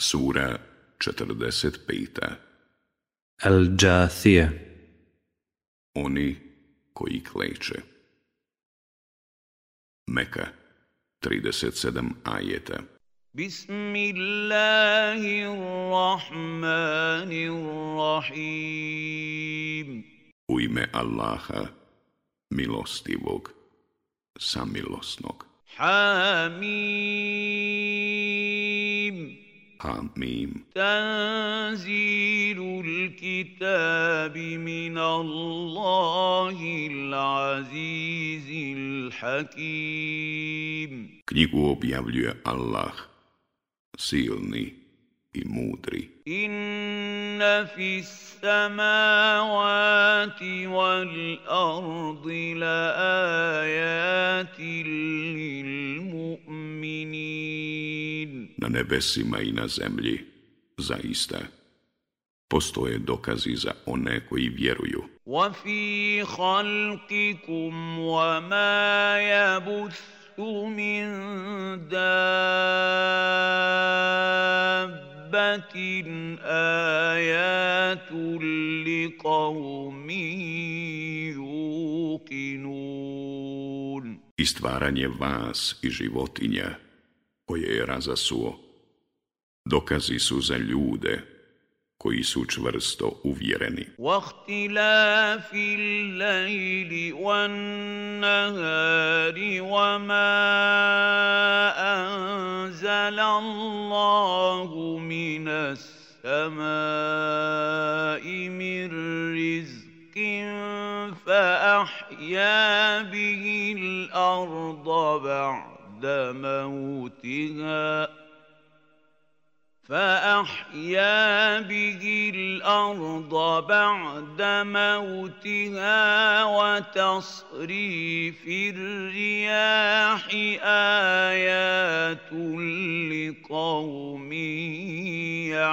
Sura 45. Al-đathije Oni koji kleče Meka 37 ajeta Bismillahirrahmanirrahim U ime Allaha, milostivog, samilosnog. Hamim حميم تنزيل الكتاب من الله العزيز الحكيم книгу объявлює Аллах сильный и мудрый إن في السماوات والأرض لآيات للمؤمنين na nebesima i na zemlji, zaista. Postoje dokazi za one koji vjeruju. وَفِي خَلْقِكُمْ وَمَا يَبُثُّ مِنْ دَابَّةٍ آيَاتٌ لِقَوْمٍ يُوقِنُونَ I stvaranje vas i životinja, koje je razasuo. Dokazi su za ljude koji su čvrsto uvjereni. وَاخْتِلَافِ اللَّيْلِ وَالنَّهَارِ وَمَا أَنْزَلَ اللَّهُ مِنَ السَّمَاءِ مِنْ رِزْقِ فأحيا به الأرض بعد بعد موتها فأحيا به الأرض بعد موتها وتصريف الرياح آيات لقوم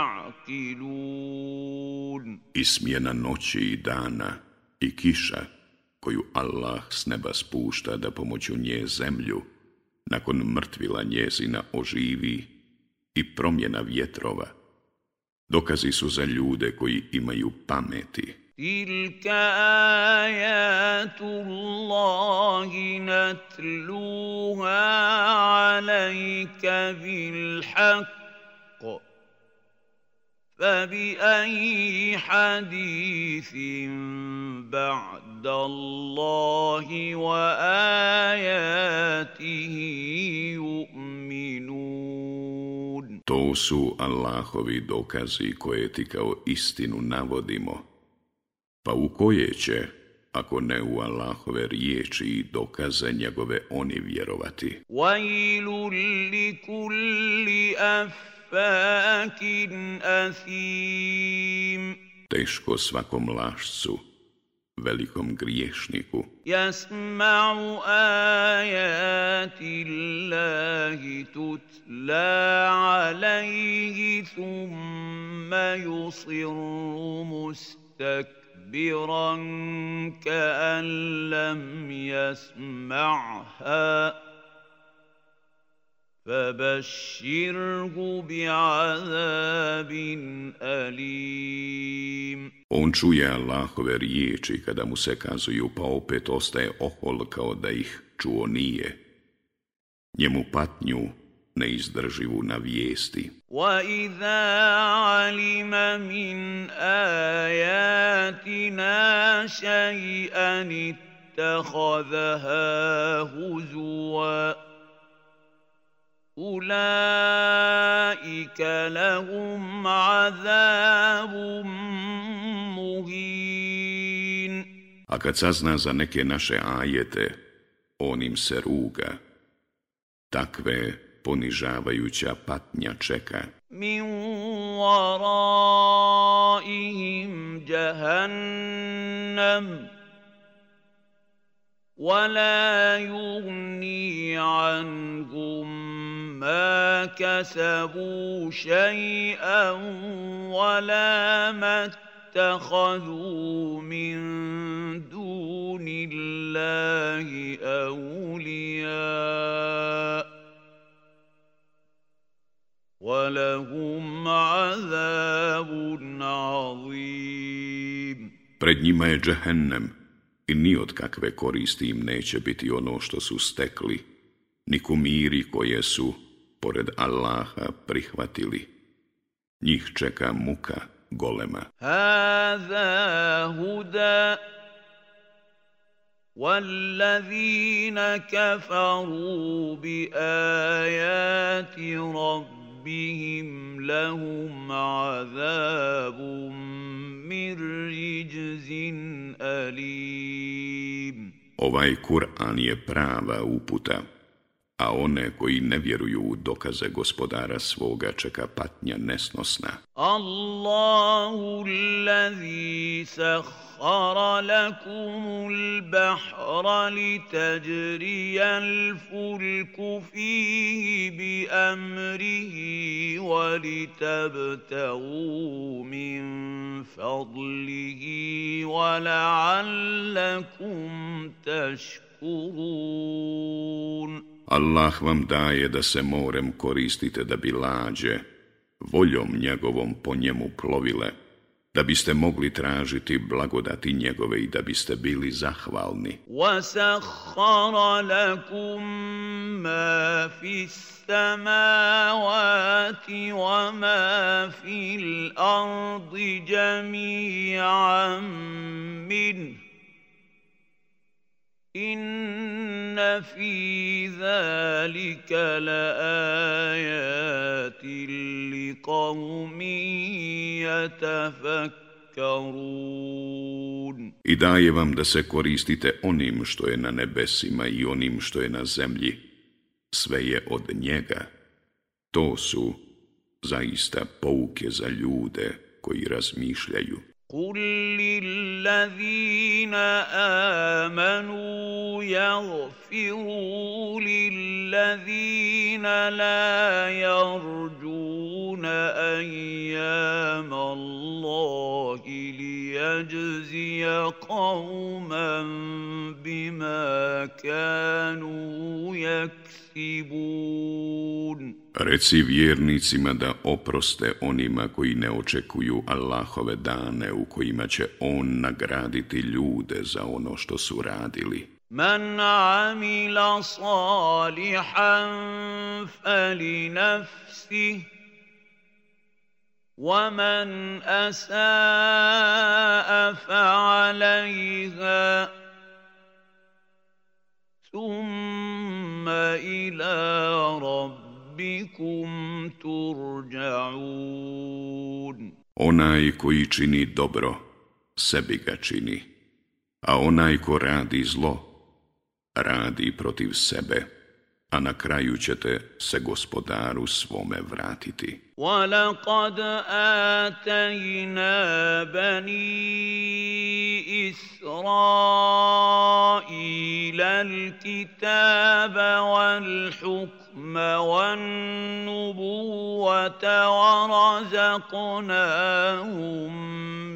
يعقلون إسمينا نوتشي دانا إكيشا koju Allah s neba spušta da pomoću nje zemlju nakon mrtvila njezina oživi i promjena vjetrova. Dokazi su za ljude koji imaju pameti. Tilka ajatu Allahi natluha alajka bilhaq فبأي حديث بعد الله وآياته يؤمنون To su Allahovi dokazi koje ti kao istinu navodimo. Pa u koje će, ako ne u Allahove riječi i dokaze njegove oni vjerovati? Vajlu li kulli afirati أفاك أثيم Teško svakom lašcu, velikom griješniku. Jasma'u ajati Allahi tutla alaihi thumma yusirru mustakbiran ka'an lam yasma'ha. فَبَشِّرْهُ بِعَذَابٍ أَلِيمٍ On čuje Allahove riječi kada mu se kazuju, pa opet ostaje ohol kao da ih čuo nije. Njemu patnju neizdrživu na vijesti. وَإِذَا عَلِمَ مِنْ آيَاتِنَا شَيْئَنِ اتَّخَذَهَا هُزُوَا ulaika lahum azabun muhin a kad sazna za neke naše ajete onim se ruga takve ponižavajuća patnja čeka min waraihim jahannam wala yughni 'anhum ما كسبوا شيئا ولا ما اتخذوا من دون الله اولياء ولهم عذاب عظيم Pred njima je džehennem i ni od kakve koristi im neće biti ono što su stekli ni kumiri koje su, pored Allaha, prihvatili. Njih čeka muka golema. Hada huda. وَالَّذِينَ كَفَرُوا بِآيَاتِ رَبِّهِمْ لَهُمْ عَذَابٌ مِّن رِجْزٍ أَلِيمٌ Ovaj Kur'an je prava uputa a one koji ne vjeruju u dokaze gospodara svoga čeka patnja nesnosna. Allahu allazi sahara lakum al-bahra litajriya al-fulku fihi bi amrihi wa litabtaghu min fadlihi wa la'allakum tashkurun. Allah vam daje da se morem koristite da bi lađe, voljom njegovom po njemu plovile, da biste mogli tražiti blagodati njegove i da biste bili zahvalni. وَسَخَّرَ لَكُمْ مَا فِي السَّمَاوَاتِ وَمَا فِي الْأَرْضِ جَمِيعًا مِنْهِ Inna fi zalika la ajatin li qawmi yatafakkarun. I daje vam da se koristite onim što je na nebesima i onim što je na zemlji. Sve je od njega. To su zaista pouke za ljude koji razmišljaju. قل للذين امنوا يغفروا للذين لا يرجون ايام الله ليجزي قوما بما كانوا يكسبون Reci vjernicima da oproste onima koji ne očekuju Allahove dane u kojima će On nagraditi ljude za ono što su radili. Man amila salihan falinafsih ومن أساء فعليها ثم إلى ربكم ترجعون Onaj koji čini dobro, sebi ga čini, a onaj ko radi zlo, radi protiv sebe. a na kraju ćete se gospodaru svome vratiti. وَلَقَدْ آتَيْنَا بَنِي إِسْرَائِيلَ الْكِتَابَ وَالْحُكْمَ وَالنُّبُوَّةَ وَرَزَقْنَاهُمْ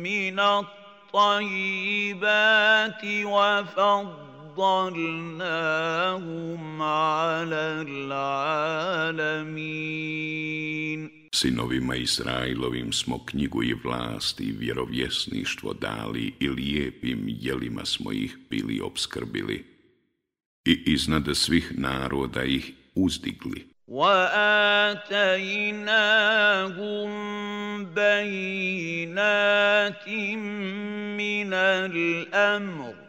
مِنَ الطَّيِّبَاتِ وَفَضْلٍ فَفَضَّلْنَاهُمْ عَلَى الْعَالَمِينَ Sinovima Izrailovim smo knjigu i vlast i vjerovjesništvo dali i lijepim jelima smo ih pili obskrbili i iznad svih naroda ih uzdigli. وَآتَيْنَاهُمْ بَيْنَاتٍ مِنَ الْأَمْرِ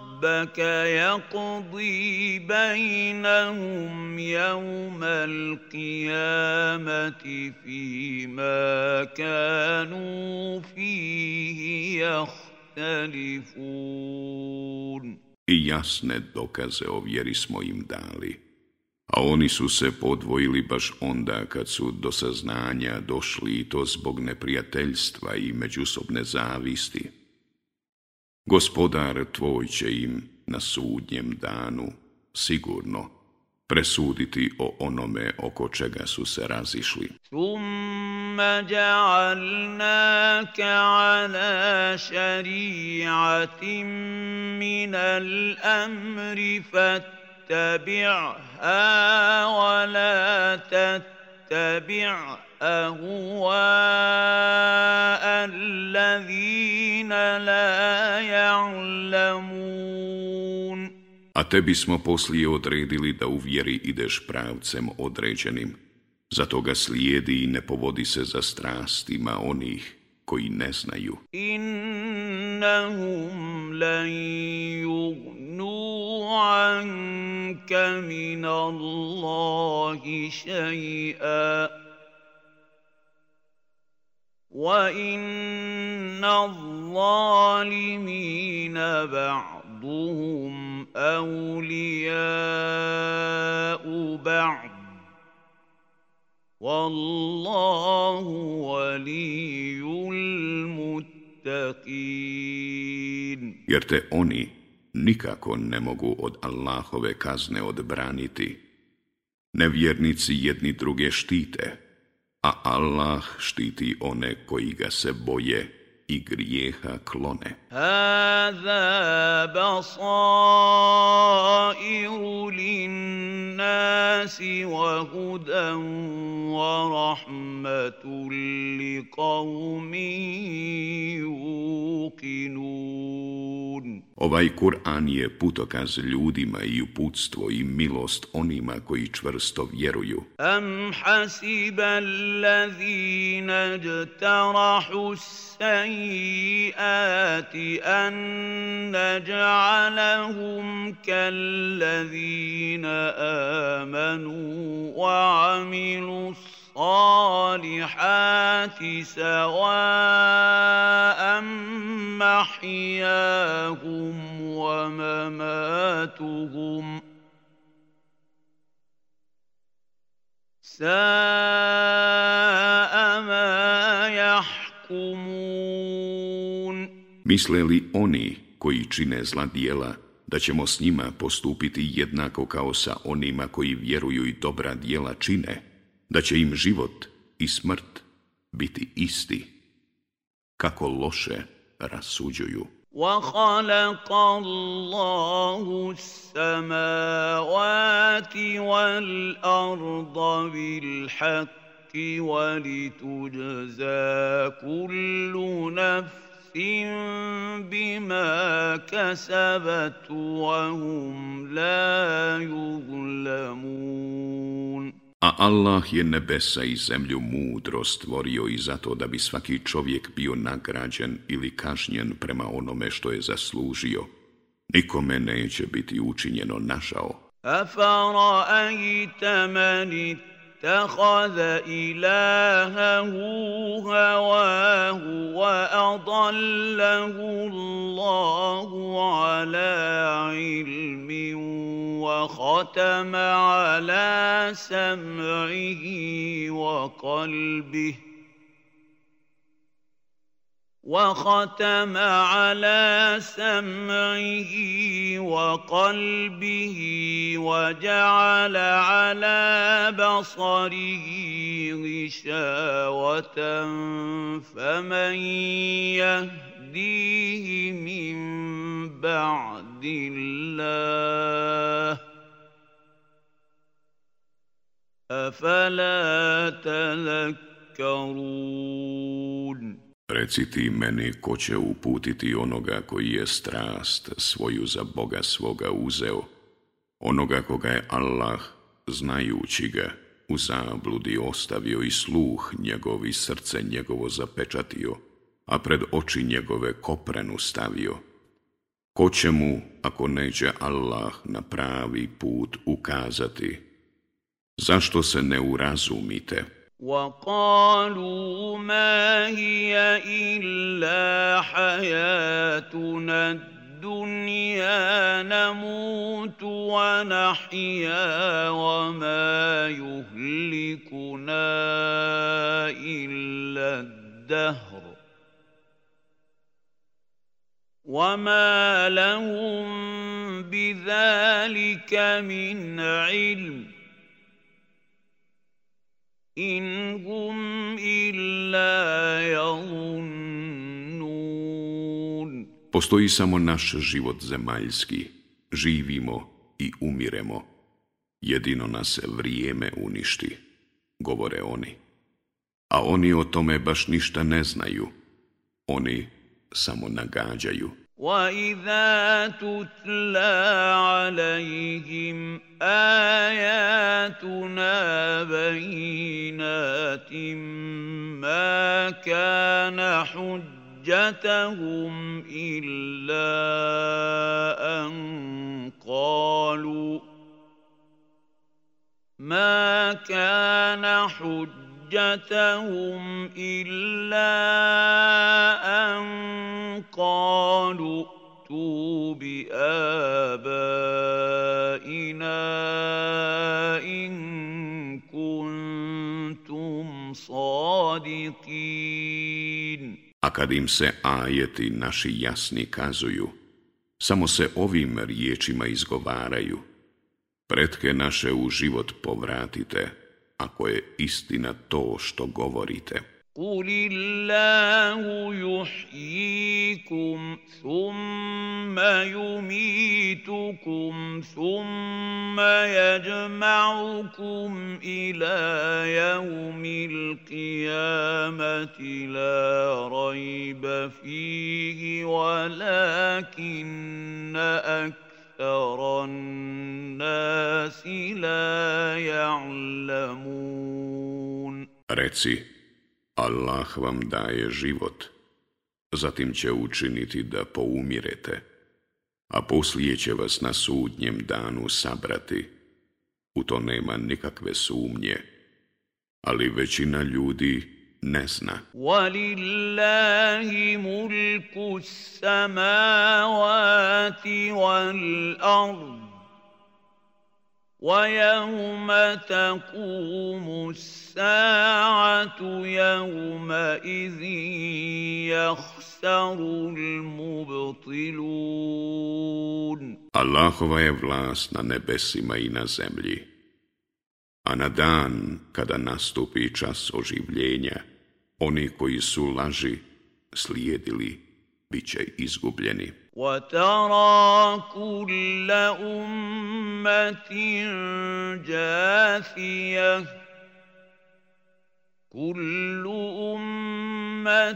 رَبَّكَ يَقْضِي بَيْنَهُمْ يَوْمَ الْقِيَامَةِ فِيمَا كَانُوا فِيهِ يَخْتَلِفُونَ I jasne dokaze o vjeri smo im dali, a oni su se podvojili baš onda kad su do saznanja došli i to zbog neprijateljstva i međusobne zavisti. Gospodar tvoj će im na sudnjem danu sigurno presuditi o onome oko čega su se razišli. Thumma ja'alnaka ala šari'atim min al-amri fattabi'ha wa la tattabi'ha الأهواء الذين لا يعلمون A tebi smo poslije odredili da u vjeri ideš pravcem određenim. Zato ga slijedi i ne povodi se za strastima onih koji ne znaju. Innahum len jugnu anka min Allahi še'i'a. وَإِنَّ الظَّالِمِينَ بَعْضُهُمْ أَوْلِيَاءُ بَعْضٍ وَاللَّهُ وَلِيُّ الْمُتَّقِينَ Jer te oni nikako ne mogu od Allahove kazne odbraniti. Nevjernici jedni druge štite, a Allah štiti one koji ga se boje i grijeha klone. Hada basairu lin nasi wa hudan wa rahmatu li qawmi yukinun. Ovaj Kur'an je putokaz ljudima i uputstvo i milost onima koji čvrsto vjeruju. Am hasiba allazina jtarahu sajijati an nađa'alahum kallazina amanu wa amilu sajijati الصالحات سواء محياهم ومماتهم ساء ما يحكمون Misle li oni koji čine zla dijela da ćemo s njima postupiti jednako kao sa onima koji vjeruju i dobra dijela čine – da će im život i smrt biti isti, kako loše rasuđuju. وخلق الله السماوات والأرض بالحق ولتجزى كل نفس بما كسبت وهم لا يظلمون A Allah je nebesa i zemlju mudro stvorio i zato da bi svaki čovjek bio nagrađen ili kažnjen prema onome što je zaslužio, nikome neće biti učinjeno našao. Afara'ajta mani takhaza ilaha hu hawahu wa adallahu allahu ala ilmin وختم على سمعه وقلبه وختم على سمعه وقلبه وجعل على بصره غشاوة فمن يهدي يَهْدِيهِ مِنْ بَعْدِ اللَّهِ أَفَلَا تَذَكَّرُونَ Reci ti meni ko će uputiti onoga koji je strast svoju za Boga svoga uzeo, onoga koga je Allah, znajući ga, u zabludi ostavio i sluh njegov i srce njegovo zapečatio a pred oči njegove koprenu stavio. Ko će mu, ako neće Allah na pravi put ukazati? Zašto se ne urazumite? وقالوا ما هي إلا حياتنا الدنيا نموت ونحيا وما يهلكنا إلا الدهر وَمَا لَهُمْ بِذَلِكَ مِنْ عِلْمٍ إِنْ هُمْ إِلَّا يَظُنُّونَ Postoji samo naš život zemaljski. Živimo i umiremo. Jedino nas vrijeme uništi, govore oni. A oni o tome baš ništa ne znaju. Oni samo nagađaju. واذا تتلى عليهم اياتنا بينات ما كان حجتهم الا ان قالوا ما كان حجتهم الا ان qalu tu bi abaina in kuntum sadikin. A kad im se ajeti naši jasni kazuju, samo se ovim riječima izgovaraju. Pretke naše u život povratite, ako je istina to što govorite. قل الله يحييكم ثم يميتكم ثم يجمعكم الى يوم القيامه لا ريب فيه ولكن اكثر الناس لا يعلمون Allah vam daje život, zatim će učiniti da poumirete, a poslije će vas na sudnjem danu sabrati. U to nema nikakve sumnje, ali većina ljudi ne zna. Walillahi mulku samavati wal ardu. وَيَوْمَ تَقُومُ السَّاعَةُ يَوْمَئِذٍ يَخْسَرُ الْمُبْطِلُونَ Allahova je vlast na nebesima i na zemlji. A na dan kada nastupi čas oživljenja, oni koji su laži slijedili, bit će izgubljeni. وترى كل أمة جاثية كل أمة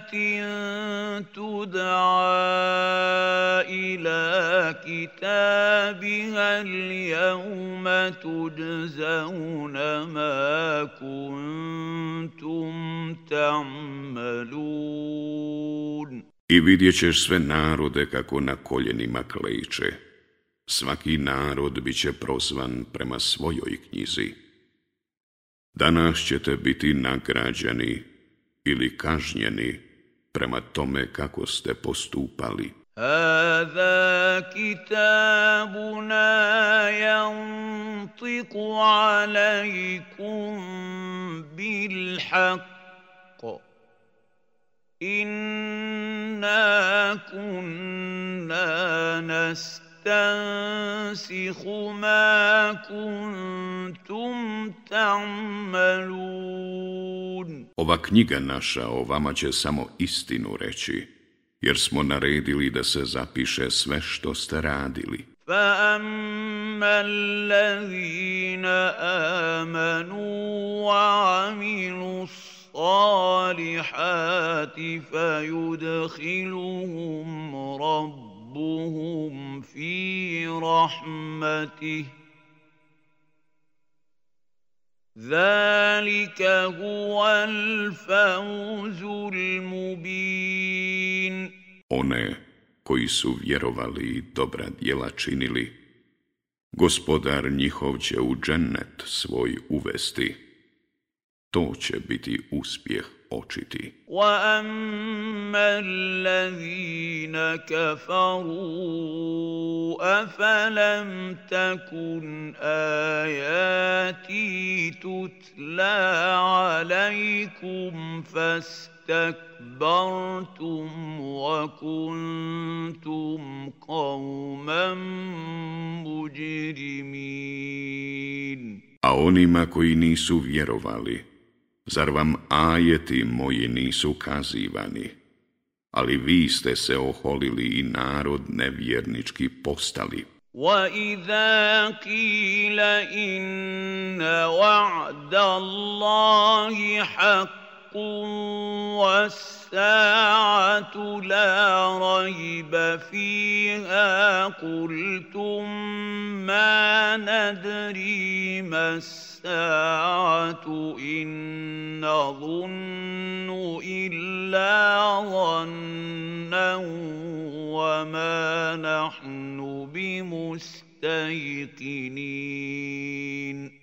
تدعى إلى كتابها اليوم تجزون ما كنتم تعملون I vidjet ćeš sve narode kako na koljenima klejče. Svaki narod biće prozvan prema svojoj knjizi. Danas ćete biti nagrađeni ili kažnjeni prema tome kako ste postupali. Hada kitabuna jantiku alaikum bilhaq Inna kunna nastansihu ma kuntum tamalun. Ova knjiga naša o vama će samo istinu reći, jer smo naredili da se zapiše sve što ste radili. فَأَمَّا الَّذِينَ آمَنُوا وَعَمِلُوا الصَّالِحَاتِ الصَّالِحَاتِ فَيُدْخِلُهُمْ رَبُّهُمْ فِي رَحْمَتِهِ ذلك هو الفوز المبين One koji su vjerovali i dobra djela činili, gospodar njihov će u džennet svoj uvesti to će biti uspjeh očiti. Wa amma allazina kafaru afalam takun ayati tutla alaykum fastakbartum wa kuntum qauman mujrimin. A onima koji nisu vjerovali, Zar vam ajeti moji nisu kazivani? Ali vi ste se oholili i narod nevjernički postali. وَإِذَا قِيلَ إِنَّ وَعْدَ اللَّهِ حَقٍ والساعة لا ريب فيها قلتم ما ندري ما الساعة إن نظن إلا ظنا وما نحن بمستيقنين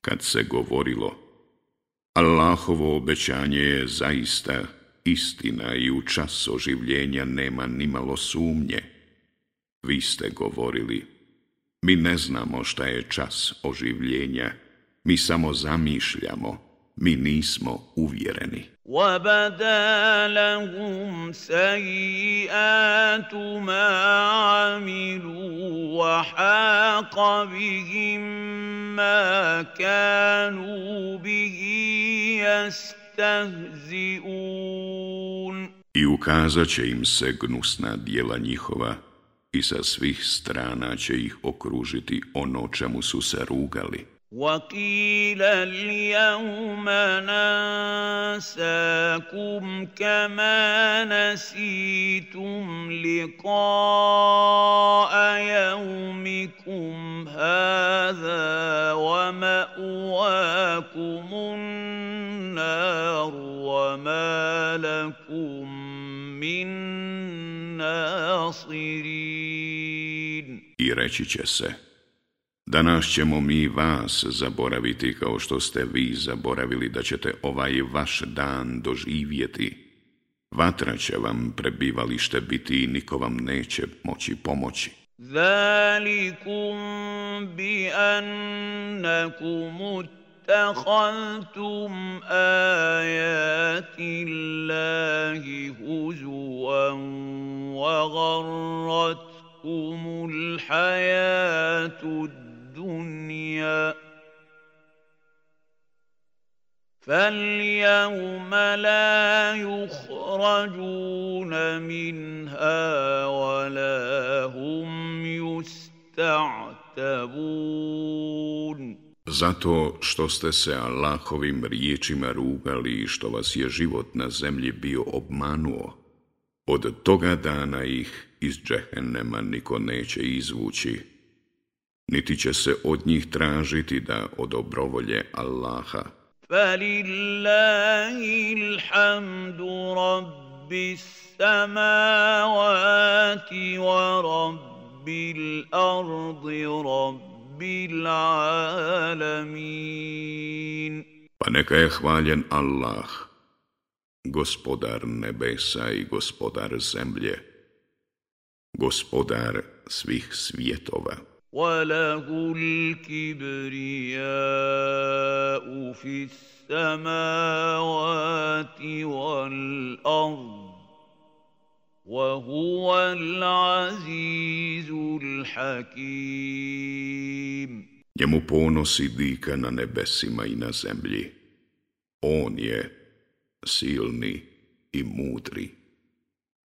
Allahovo obećanje je zaista istina i u čas oživljenja nema nimalo sumnje. Vi ste govorili, mi ne znamo šta je čas oživljenja, mi samo zamišljamo – mi nismo uvjereni. وَبَدَا لَهُمْ سَيِّئَاتُ مَا عَمِلُوا وَحَاقَ بِهِمْ مَا كَانُوا بِهِ يَسْتَهْزِئُونَ I ukazat će im se gnusna dijela njihova i sa svih strana će ih okružiti ono čemu su se rugali. وقيل اليوم ننساكم كما نسيتم لقاء يومكم هذا وماواكم النار وما لكم من ناصرين Danas ćemo mi vas zaboraviti kao što ste vi zaboravili da ćete ovaj vaš dan doživjeti. Vatra će vam prebivalište biti i niko vam neće moći pomoći. Zalikum bi annakum اتخذتم آيات الله هزوا وغرتكم الحياة الدنيا فَالْيَوْمَ لَا يُخْرَجُونَ مِنْهَا وَلَا هُمْ يُسْتَعْتَبُونَ Zato što ste se Allahovim riječima rugali i što vas je život na zemlji bio obmanuo, od toga dana ih iz džehennema niko neće izvući niti će se od njih tražiti da odobrovolje Allaha. Falillahi alhamdu rabbis samawati wa rabbil ardi rabbil alamin. Pa neka je hvaljen Allah, gospodar nebesa i gospodar zemlje, gospodar svih svjetova. وله الكبرياء في السماوات والارض وهو العزيز الحكيم Njemu ponos i dika na nebesima i na zemlji. On je silni i mudri.